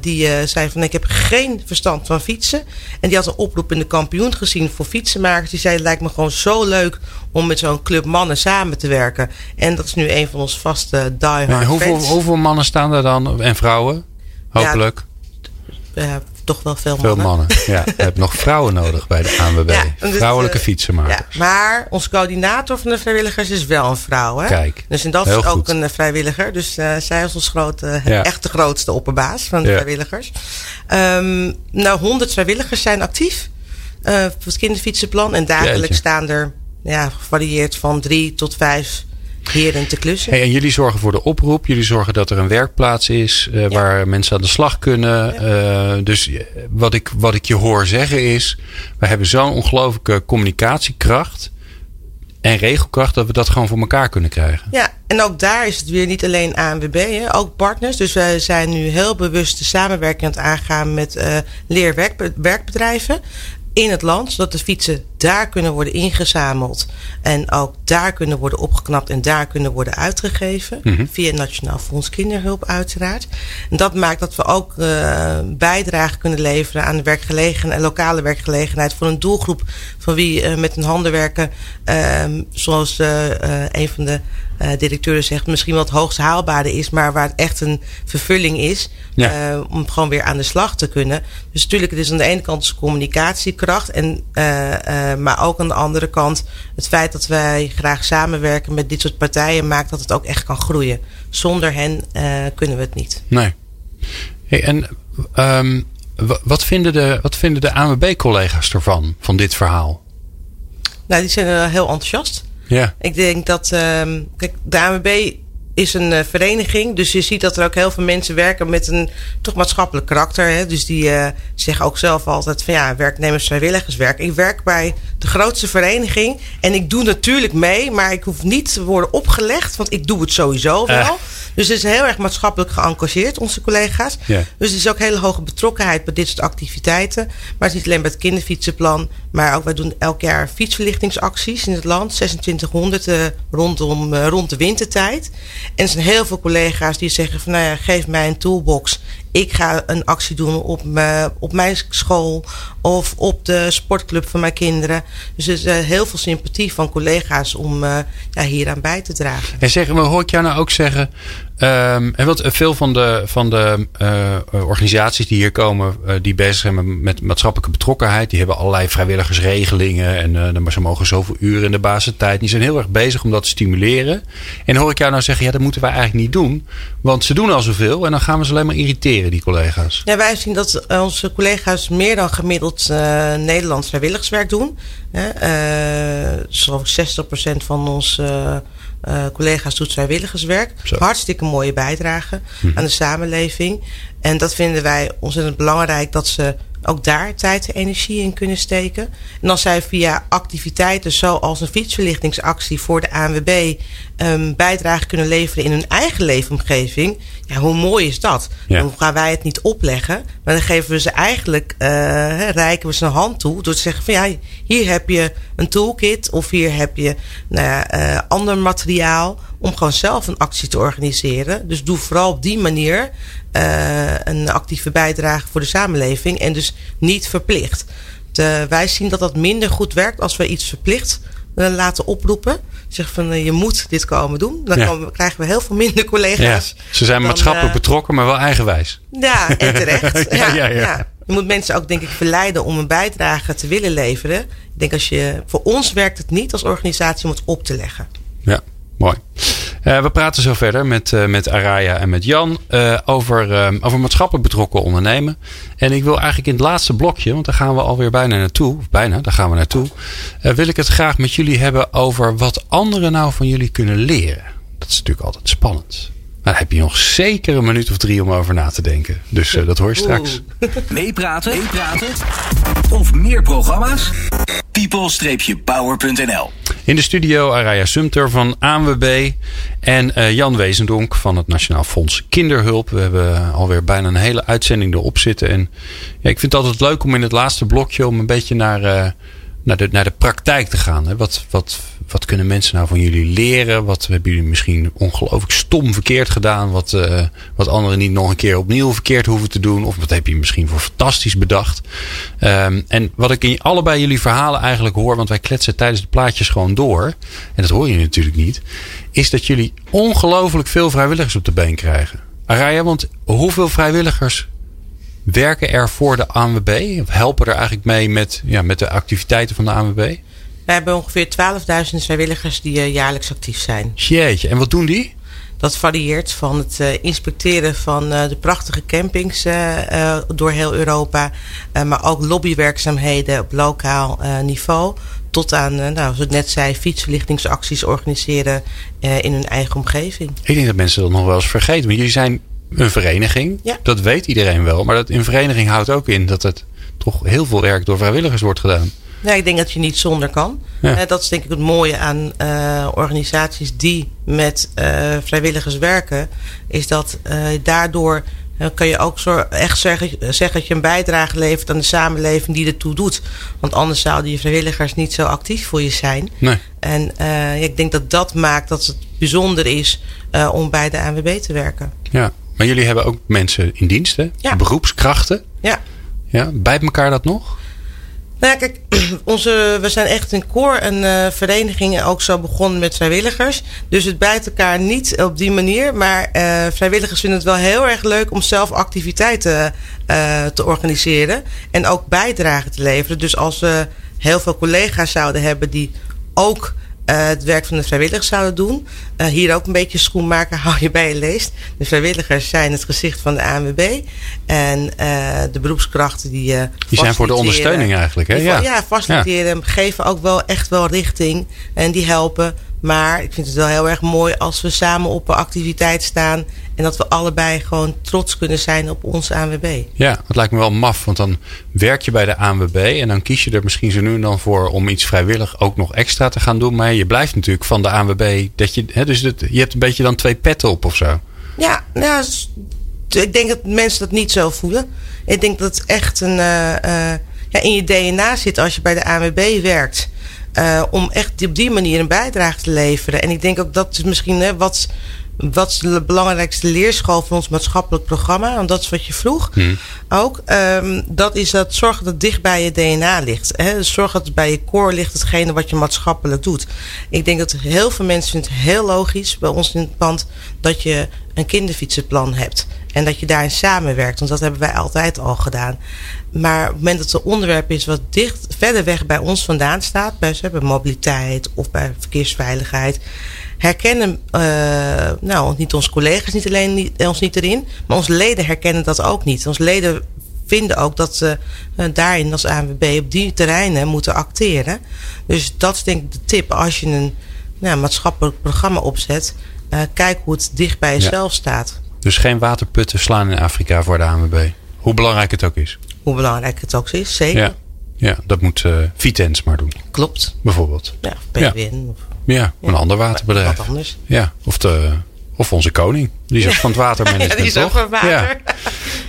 die zei van ik heb geen verstand van fietsen. En die had een oproep in de kampioen gezien voor fietsenmakers. Die zei het lijkt me gewoon zo leuk om met zo'n club mannen samen te werken. En dat is nu een van onze vaste diehard
En hoeveel, hoeveel mannen staan daar dan? En vrouwen? Hopelijk.
Eh, toch wel veel,
Veel
mannen.
mannen. Ja, je hebt nog vrouwen nodig bij de ANWB.
Ja, dus,
Vrouwelijke
eh,
fietsenmakers.
Ja, maar onze coördinator van de vrijwilligers is wel een vrouw. Hè?
Kijk,
Dus en dat is ook
goed.
een eh, vrijwilliger. Dus zij is ons grote,
Ja.
echt de grootste opperbaas van de
Ja.
vrijwilligers. Ehm nou, 100 vrijwilligers zijn actief eh, voor het kinderfietsenplan. En dagelijks
Jeetje.
staan er ja, gevarieerd van drie tot vijf heren te klussen.
Hey, en jullie zorgen voor de oproep. Jullie zorgen dat er een werkplaats is eh, waar mensen aan de slag kunnen. Eh, dus eh, wat ik, wat ik je hoor zeggen is: we hebben zo'n ongelooflijke communicatiekracht en regelkracht dat we dat gewoon voor elkaar kunnen krijgen.
Ja, en ook daar is het weer niet alleen ANWB, hè, ook partners. Dus wij zijn nu heel bewust de samenwerking aan het aangaan met eh leerwerkbedrijven in het land, zodat de fietsen daar kunnen worden ingezameld en ook daar kunnen worden opgeknapt en daar kunnen worden uitgegeven.
Mhm.
Via het Nationaal Fonds Kinderhulp uiteraard. En dat maakt dat we ook eh bijdrage kunnen leveren aan de werkgelegenheid, lokale werkgelegenheid voor een doelgroep van wie eh, met een handen werken, ehm, zoals eh, een van de eh, directeuren zegt, misschien het hoogst haalbare is, maar waar het echt een vervulling is
Ja.
eh, om gewoon weer aan de slag te kunnen. Dus natuurlijk, het is aan de ene kant dus communicatiekracht, en, eh, maar ook aan de andere kant het feit dat wij graag samenwerken met dit soort partijen maakt dat het ook echt kan groeien. Zonder hen kunnen we het niet.
Nee. Hey, en ehm, wa- wat vinden de, wat vinden de ANWB-collega's ervan, van dit verhaal?
Nou, die zijn heel enthousiast.
Ja.
Ik denk dat, ehm, kijk, de ANWB is een uh, vereniging. Dus je ziet dat er ook heel veel mensen werken met een toch maatschappelijk karakter. Hè? Dus die uh, zeggen ook zelf altijd van ja, werknemers vrijwilligerswerk. Ik werk bij de grootste vereniging en ik doe natuurlijk mee, maar ik hoef niet te worden opgelegd, want ik doe het sowieso wel. Uh. Dus het is heel erg maatschappelijk geëngageerd, onze collega's.
Yeah.
Dus er is ook hele hoge betrokkenheid bij dit soort activiteiten. Maar het is niet alleen bij het kinderfietsenplan, maar ook wij doen elk jaar fietsverlichtingsacties in het land. 2600 uh, rondom, rond de wintertijd. En er zijn heel veel collega's die zeggen van nou ja, geef mij een toolbox. Ik ga een actie doen op, me, op mijn school of op de sportclub van mijn kinderen. Dus er is uh, heel veel sympathie van collega's om uh, ja, hieraan bij te dragen.
En zeggen, maar hoor ik jou nou ook zeggen. Um, en wat veel van de, van de organisaties die hier komen, die bezig zijn met maatschappelijke betrokkenheid, die hebben allerlei vrijwilligersregelingen en ze mogen zoveel uren in de basistijd. Die zijn heel erg bezig om dat te stimuleren. En hoor ik jou nou zeggen, ja, dat moeten wij eigenlijk niet doen, want ze doen al zoveel en dan gaan we ze alleen maar irriteren, die collega's.
Ja, wij zien dat onze collega's meer dan gemiddeld uh, Nederlands vrijwilligerswerk doen. Uh, Zo'n 60% van ons uh, collega's doet vrijwilligerswerk.
Zo.
Hartstikke mooie bijdrage hm. aan de samenleving. En dat vinden wij ontzettend belangrijk dat ze ook daar tijd en energie in kunnen steken. En als zij via activiteiten zoals een fietsverlichtingsactie voor de ANWB um, bijdrage kunnen leveren in hun eigen leefomgeving. Ja, hoe mooi is dat?
Ja.
Dan gaan wij het niet opleggen, maar dan geven we ze eigenlijk, uh, reiken we ze een hand toe door te zeggen van ja, hier heb je een toolkit of hier heb je nou ja, uh, ander materiaal om gewoon zelf een actie te organiseren. Dus doe vooral op die manier uh, een actieve bijdrage voor de samenleving en dus niet verplicht. De, wij zien dat dat minder goed werkt als we iets verplicht laten oproepen. Zeg van uh, je moet dit komen doen. Dan
Ja.
komen, krijgen we heel veel minder collega's.
Ja, ze zijn
dan,
maatschappelijk
eh,
betrokken, maar wel eigenwijs.
Ja, en terecht.
Ja,
ja.
ja.
Je moet mensen ook denk ik verleiden om een bijdrage te willen leveren. Ik denk als je, voor ons werkt het niet als organisatie om het op te leggen.
Ja, mooi. Uh, we praten zo verder met, uh, met Araya en met Jan uh, over, uh, over maatschappelijk betrokken ondernemen. En ik wil eigenlijk in het laatste blokje, want daar gaan we alweer bijna naartoe, bijna, daar gaan we naartoe. Wil ik het graag met jullie hebben over wat anderen nou van jullie kunnen leren. Dat is natuurlijk altijd spannend. Maar daar heb je nog zeker een minuut of drie om over na te denken. Dus dat hoor je straks.
Meepraten? Meepraten? Of meer programma's? people-power.nl
In de studio Araya Sumter van ANWB en uh, Jan Wezendonk van het Nationaal Fonds Kinderhulp. We hebben alweer bijna een hele uitzending erop zitten. En ja, ik vind het altijd leuk om in het laatste blokje om een beetje naar, uh, naar, de, naar de praktijk te gaan. Hè. Wat, wat, wat kunnen mensen nou van jullie leren? Wat hebben jullie misschien ongelooflijk stom verkeerd gedaan? Wat, uh, wat anderen niet nog een keer opnieuw verkeerd hoeven te doen? Of wat heb je misschien voor fantastisch bedacht? Um, en wat ik in allebei jullie verhalen eigenlijk hoor, want wij kletsen tijdens de plaatjes gewoon door. En dat hoor je natuurlijk niet. Is dat jullie ongelooflijk veel vrijwilligers op de been krijgen. Araya, want hoeveel vrijwilligers werken er voor de ANWB? Of helpen er eigenlijk mee met, ja, met de activiteiten van de ANWB?
We hebben ongeveer 12.000 vrijwilligers die uh, jaarlijks actief zijn.
Jeetje, en wat doen die?
Dat varieert van het uh, inspecteren van uh, de prachtige campings door heel Europa. maar ook lobbywerkzaamheden op lokaal niveau. Tot aan, nou, zoals ik net zei, fietsverlichtingsacties organiseren in hun eigen omgeving.
Ik denk dat mensen dat nog wel eens vergeten. Want jullie zijn een vereniging.
Ja.
Dat weet iedereen wel. Maar dat een vereniging houdt ook in dat het toch heel veel werk door vrijwilligers wordt gedaan.
Ja, ik denk dat je niet zonder kan.
Ja.
Uh, dat is denk ik het mooie aan uh, organisaties die met uh, vrijwilligers werken. Is dat daardoor kan je ook zo echt zeggen, zeggen dat je een bijdrage levert aan de samenleving die ertoe doet. Want anders zouden je vrijwilligers niet zo actief voor je zijn.
Nee.
En ja, ik denk dat dat maakt dat het bijzonder is om bij de ANWB te werken.
Ja, maar jullie hebben ook mensen in dienst, hè?
Ja.
Beroepskrachten.
Ja.
Ja, bijt elkaar dat nog?
Nou ja, kijk, onze, we zijn echt een koor en uh, vereniging ook zo begonnen met vrijwilligers. Dus het bijt elkaar niet op die manier. Maar uh, vrijwilligers vinden het wel heel erg leuk om zelf activiteiten uh, te organiseren. En ook bijdragen te leveren. Dus als we heel veel collega's zouden hebben die ook uh, het werk van de vrijwilligers zouden doen. Uh, hier ook een beetje schoenmaker, hou je bij je leest. De vrijwilligers zijn het gezicht van de ANWB. En uh, de beroepskrachten die.
die zijn voor de ondersteuning eigenlijk, hè? Ja.
ja, faciliteren, ja. geven ook wel echt wel richting. En die helpen. Maar ik vind het wel heel erg mooi als we samen op een activiteit staan. En dat we allebei gewoon trots kunnen zijn op onze ANWB.
Ja, het lijkt me wel maf. Want dan werk je bij de ANWB. En dan kies je er misschien zo nu en dan voor om iets vrijwillig ook nog extra te gaan doen. Maar je blijft natuurlijk van de ANWB. Dat je, hè, dus je hebt een beetje dan twee petten op of zo.
Ja, ja ik denk dat mensen dat niet zo voelen. Ik denk dat het echt een, uh, uh, ja, in je DNA zit als je bij de ANWB werkt. Uh, om echt op die manier een bijdrage te leveren. En ik denk ook dat is misschien hè, wat, wat is de belangrijkste leerschool van ons maatschappelijk programma. Want dat is wat je vroeg hmm. ook. Um, dat is dat zorgen dat het dicht bij je DNA ligt. Hè? Dus zorg dat het bij je core ligt hetgene wat je maatschappelijk doet. Ik denk dat heel veel mensen vinden het heel logisch bij ons in het pand dat je een kinderfietsenplan hebt. En dat je daarin samenwerkt. Want dat hebben wij altijd al gedaan. Maar op het moment dat het een onderwerp is wat dicht, verder weg bij ons vandaan staat. Bij, bij mobiliteit of bij verkeersveiligheid. Herkennen, uh, nou niet onze collega's niet alleen niet, ons niet erin. Maar onze leden herkennen dat ook niet. Onze leden vinden ook dat ze uh, daarin als ANWB op die terreinen moeten acteren. Dus dat is denk ik de tip. Als je een nou, maatschappelijk programma opzet. Uh, kijk hoe het dicht bij jezelf ja. staat.
Dus geen waterputten slaan in Afrika voor de ANWB. Hoe belangrijk het ook is.
Hoe belangrijk het ook is, zeker.
Ja, ja dat moet uh, Vitens maar doen.
Klopt.
Bijvoorbeeld.
Ja, PWN.
Ja, ja een ander waterbedrijf.
Wat anders.
Ja, of, de, of onze koning. Die is ook van het watermanagement,
ja, die is ook
toch?
van water.
Ja.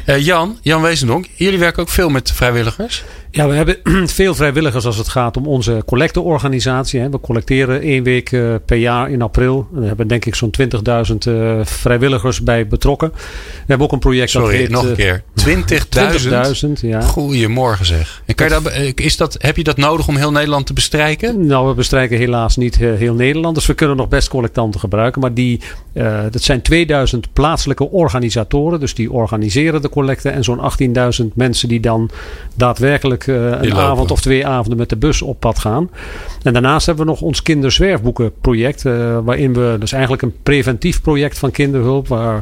Uh, Jan, Jan Wezendonk, jullie werken ook veel met vrijwilligers.
Ja, we hebben veel vrijwilligers als het gaat om onze collecteorganisatie. We collecteren één week uh, per jaar in april. We hebben denk ik zo'n 20.000 uh, vrijwilligers bij betrokken. We hebben ook een project
Sorry,
dat heet...
nog een keer. 20.000?
20.000, ja.
Goedemorgen zeg. En kan je dat, is dat, heb je dat nodig om heel Nederland te bestrijken?
Nou, we bestrijken helaas niet heel Nederland. Dus we kunnen nog best collectanten gebruiken. Maar die, uh, dat zijn 2000 plaatselijke organisatoren. Dus die organiseren de collecten. En zo'n 18.000 mensen die dan daadwerkelijk uh, een avond of twee avonden met de bus op pad gaan. En daarnaast hebben we nog ons kinderzwerfboekenproject. Uh, waarin we, dus eigenlijk een preventief project van kinderhulp. Waar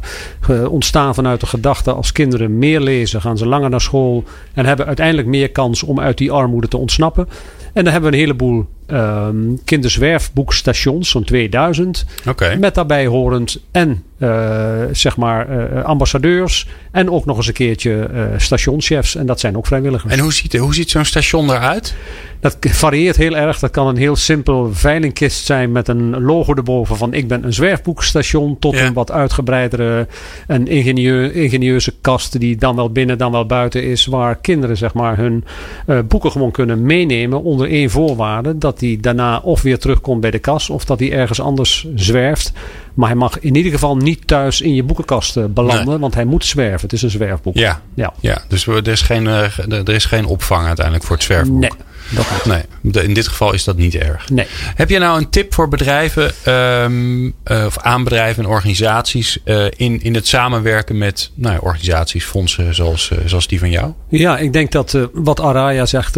uh, ontstaan vanuit de gedachte als kinderen meer lezen, gaan ze langer naar school. En hebben uiteindelijk meer kans om uit die armoede te ontsnappen. En dan hebben we een heleboel um, kinderzwerfboekstations, zo'n 2000.
Okay.
Met daarbij horend en uh, zeg maar uh, ambassadeurs. En ook nog eens een keertje uh, stationschefs. En dat zijn ook vrijwilligers.
En hoe ziet, hoe ziet zo'n station eruit?
Dat varieert heel erg. Dat kan een heel simpel veilingkist zijn met een logo erboven van ik ben een zwerfboekstation. Tot ja. een wat uitgebreidere, een ingenieur, ingenieuze kast die dan wel binnen dan wel buiten is. Waar kinderen zeg maar hun uh, boeken gewoon kunnen meenemen onder één voorwaarde. Dat die daarna of weer terugkomt bij de kas of dat hij ergens anders zwerft. Maar hij mag in ieder geval niet thuis in je boekenkast uh, belanden, nee. want hij moet zwerven. Het is een zwerfboek.
Ja,
ja.
ja dus er is, geen, uh, er is geen opvang uiteindelijk voor het zwerfboek.
Nee. Dat
nee, in dit geval is dat niet erg.
Nee.
Heb je nou een tip voor bedrijven um, uh, of aan bedrijven en organisaties uh, in, in het samenwerken met nou, organisaties, fondsen zoals, uh, zoals die van jou?
Ja, ik denk dat wat Araya zegt,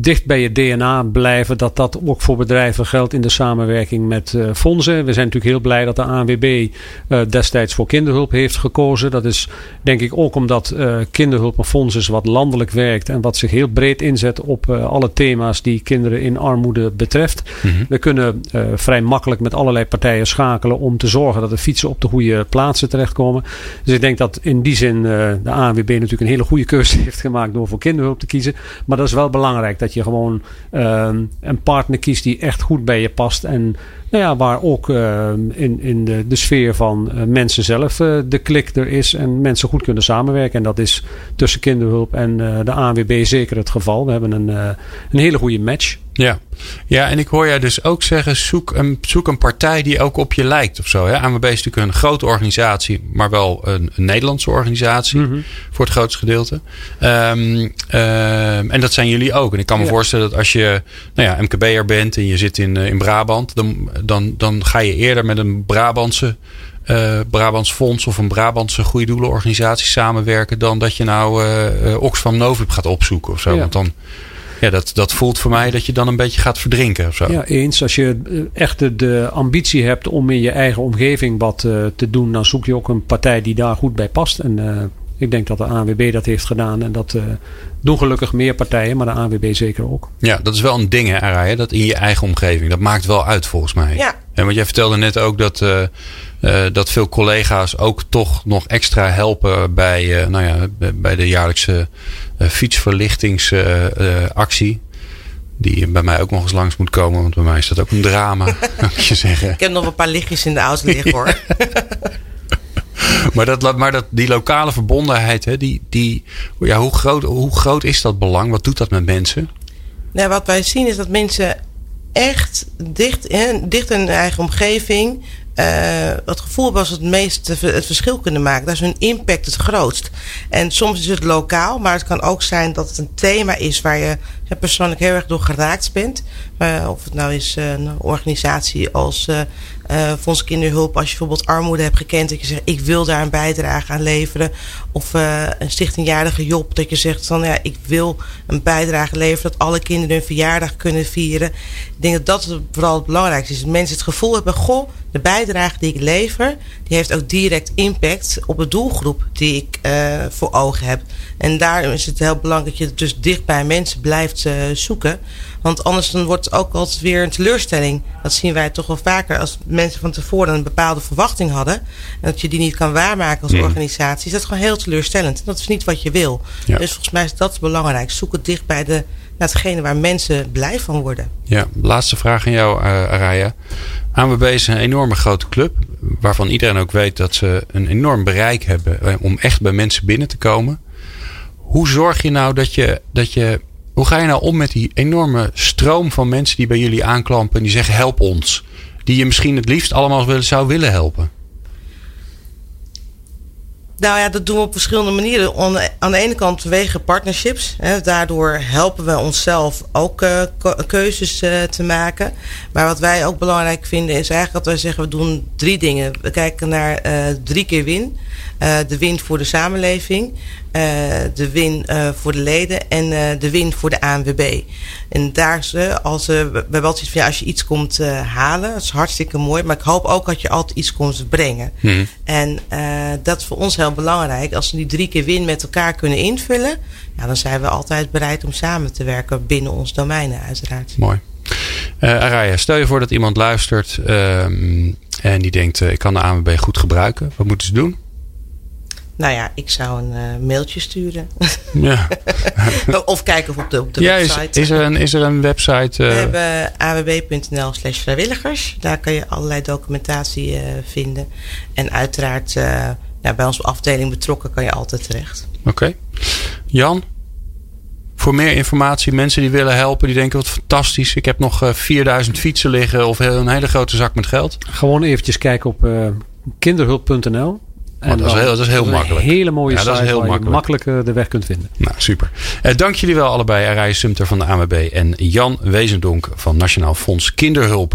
dicht bij je DNA blijven, dat dat ook voor bedrijven geldt in de samenwerking met fondsen. We zijn natuurlijk heel blij dat de ANWB destijds voor kinderhulp heeft gekozen. Dat is denk ik ook omdat kinderhulp een fonds is wat landelijk werkt en wat zich heel breed inzet op alle thema's die kinderen in armoede betreft.
Mm-hmm.
We kunnen uh, vrij makkelijk met allerlei partijen schakelen om te zorgen dat de fietsen op de goede plaatsen terechtkomen. Dus ik denk dat in die zin uh, de ANWB natuurlijk een hele goede keuze heeft gemaakt door voor kinderhulp te kiezen. Maar dat is wel belangrijk dat je gewoon uh, een partner kiest die echt goed bij je past. En nou ja, waar ook uh, in, in de, de sfeer van uh, mensen zelf uh, de klik er is en mensen goed kunnen samenwerken. En dat is tussen kinderhulp en de ANWB zeker het geval. We hebben een, een hele goede match.
Ja. ja, en ik hoor jij dus ook zeggen: zoek een, zoek een partij die ook op je lijkt of zo. Hè? ANWB is natuurlijk een grote organisatie, maar wel een, een Nederlandse organisatie
mm-hmm.
voor het grootste gedeelte. Um, um, en dat zijn jullie ook. En ik kan me
Ja.
voorstellen dat als je nou ja, MKB'er bent en je zit in, uh, in Brabant, dan, dan, dan ga je eerder met een Brabantse. Uh, Brabants Fonds of een Brabantse goede doelenorganisatie samenwerken dan dat je nou uh, uh, Oxfam Novib gaat opzoeken of zo.
Ja.
Want dan, ja, dat, dat voelt voor mij dat je dan een beetje gaat verdrinken of zo.
Ja, eens. Als je eh, echt de, de ambitie hebt om in je eigen omgeving wat uh, te doen, dan zoek je ook een partij die daar goed bij past. En uh, Ik denk dat de ANWB dat heeft gedaan. En dat doen gelukkig meer partijen, maar de ANWB zeker ook.
Ja, dat is wel een ding, hè, Araya, dat in je eigen omgeving. Dat maakt wel uit volgens mij.
Ja.
En want jij vertelde net ook dat, dat veel collega's ook toch nog extra helpen bij, nou ja, bij de jaarlijkse fietsverlichtingsactie. Die bij mij ook nog eens langs moet komen. Want bij mij is dat ook een drama. moet je zeggen.
Ik heb nog een paar lichtjes in de auto liggen hoor.
maar dat, maar dat, die lokale verbondenheid, hè, die, die, ja, hoe, groot, hoe groot is dat belang? Wat doet dat met mensen?
Nou, wat wij zien is dat mensen echt dicht, dicht in hun eigen omgeving uh, het gevoel was het meest het verschil kunnen maken. Daar is hun impact het grootst. En soms is het lokaal, maar het kan ook zijn dat het een thema is waar je persoonlijk heel erg door geraakt bent. Maar of het nou is een organisatie als uh, Kinderhulp, als je bijvoorbeeld armoede hebt gekend, dat je zegt ik wil daar een bijdrage aan leveren. Of een stichtingjarige Job, dat je zegt van ja, ik wil een bijdrage leveren dat alle kinderen hun verjaardag kunnen vieren. Ik denk dat dat vooral het belangrijkste is. Dat mensen het gevoel hebben, goh, de bijdrage die ik lever, die heeft ook direct impact op de doelgroep die ik voor ogen heb. En daarom is het heel belangrijk dat je dus dicht bij mensen blijft zoeken. Want anders dan wordt het ook altijd weer een teleurstelling. Dat zien wij toch wel vaker als mensen van tevoren een bepaalde verwachting hadden. En dat je die niet kan waarmaken als mm. organisatie. Is dat gewoon heel teleurstellend. Dat is niet wat je wil. Ja. Dus volgens mij is dat belangrijk. Zoek het dicht bij de, naar hetgene waar mensen blij van worden.
Ja, laatste vraag aan jou, uh, Araya. ANWB is een enorme grote club. Waarvan iedereen ook weet dat ze een enorm bereik hebben. Om echt bij mensen binnen te komen. Hoe zorg je nou dat je, dat je hoe ga je nou om met die enorme stroom van mensen die bij jullie aanklampen en die zeggen help ons? Die je misschien het liefst allemaal zou willen helpen?
Nou ja, dat doen we op verschillende manieren. Aan de ene kant wegen partnerships. Hè, daardoor helpen we onszelf ook uh, keuzes uh, te maken. Maar wat wij ook belangrijk vinden is eigenlijk dat wij zeggen we doen drie dingen. We kijken naar uh, drie keer win. De win voor de samenleving. de win voor de leden en de win voor de ANWB. En daar als, we hebben altijd van ja, als je iets komt halen, dat is hartstikke mooi. Maar ik hoop ook dat je altijd iets komt brengen. Hmm. En dat is voor ons heel belangrijk. Als we die drie keer win met elkaar kunnen invullen, ja, dan zijn we altijd bereid om samen te werken binnen ons domeinen, uiteraard.
Mooi. Uh, Araya, stel je voor dat iemand luistert ehm, en die denkt: uh, ik kan de ANWB goed gebruiken. Wat moeten ze doen?
Nou ja, ik zou een uh, mailtje sturen. Ja. of kijken op de, op de ja, website.
Is, is, er een, is er een website?
Uh... We hebben awb.nl slash vrijwilligers. Daar kan je allerlei documentatie uh, vinden. En uiteraard bij onze afdeling betrokken kan je altijd terecht.
Oké. Jan, voor meer informatie, mensen die willen helpen, die denken wat fantastisch. Ik heb nog 4000 fietsen liggen of een hele grote zak met geld.
Gewoon eventjes kijken op uh, kinderhulp.nl.
Dat, is heel, dat is heel makkelijk.
Een hele mooie ja, site dat is heel waar makkelijk. je makkelijk de weg kunt vinden.
Nou, super. Uh, dank jullie wel allebei. Arij Sumter van de AMB en Jan Wezendonk van Nationaal Fonds Kinderhulp.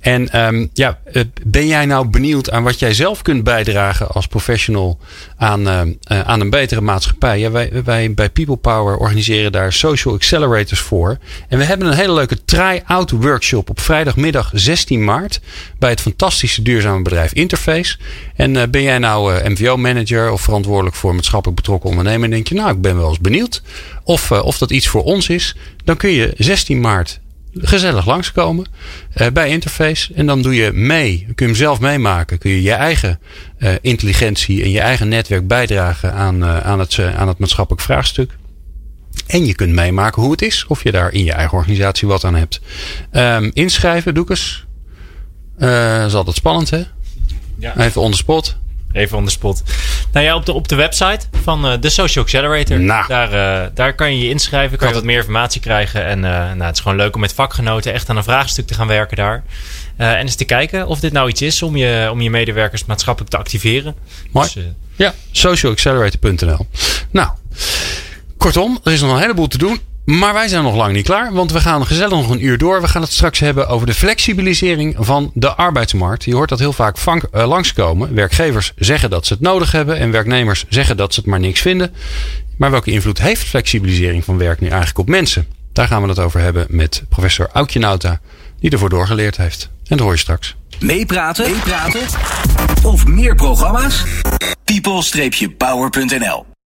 En um, ja, uh, ben jij nou benieuwd aan wat jij zelf kunt bijdragen als professional aan, uh, aan een betere maatschappij? Ja, wij, wij bij People Power organiseren daar social accelerators voor. En we hebben een hele leuke try-out workshop op vrijdagmiddag 16 maart bij het fantastische duurzame bedrijf Interface. En ben jij nou MVO-manager of verantwoordelijk voor maatschappelijk betrokken ondernemer. En denk je, nou, ik ben wel eens benieuwd of, uh, of dat iets voor ons is. Dan kun je 16 maart gezellig langskomen uh, bij Interface. En dan doe je mee, kun je hem zelf meemaken. Kun je je eigen uh, intelligentie en je eigen netwerk bijdragen aan, aan, het, aan het maatschappelijk vraagstuk. En je kunt meemaken hoe het is. Of je daar in je eigen organisatie wat aan hebt. Um, inschrijven, doe eens. Uh, is altijd spannend, hè? Ja. Even on the spot.
Even on the spot. Nou ja, op de, op de website van uh, de Social Accelerator. Nou. Daar, uh, daar kan je je inschrijven. Kan je wat meer informatie krijgen. En uh, nou, het is gewoon leuk om met vakgenoten echt aan een vraagstuk te gaan werken daar. en eens te kijken of dit nou iets is om je, om je medewerkers maatschappelijk te activeren.
Mooi. Dus, ja, socialaccelerator.nl. Nou, kortom, er is nog een heleboel te doen. Maar wij zijn nog lang niet klaar, want we gaan gezellig nog een uur door. We gaan het straks hebben over de flexibilisering van de arbeidsmarkt. Je hoort dat heel vaak vank, uh, langskomen. Werkgevers zeggen dat ze het nodig hebben en werknemers zeggen dat ze het maar niks vinden. Maar welke invloed heeft flexibilisering van werk nu eigenlijk op mensen? Daar gaan we het over hebben met professor Aukje Nauta, die ervoor doorgeleerd heeft. En dat hoor je straks.
Meepraten? Meepraten? Of meer programma's? people-power.nl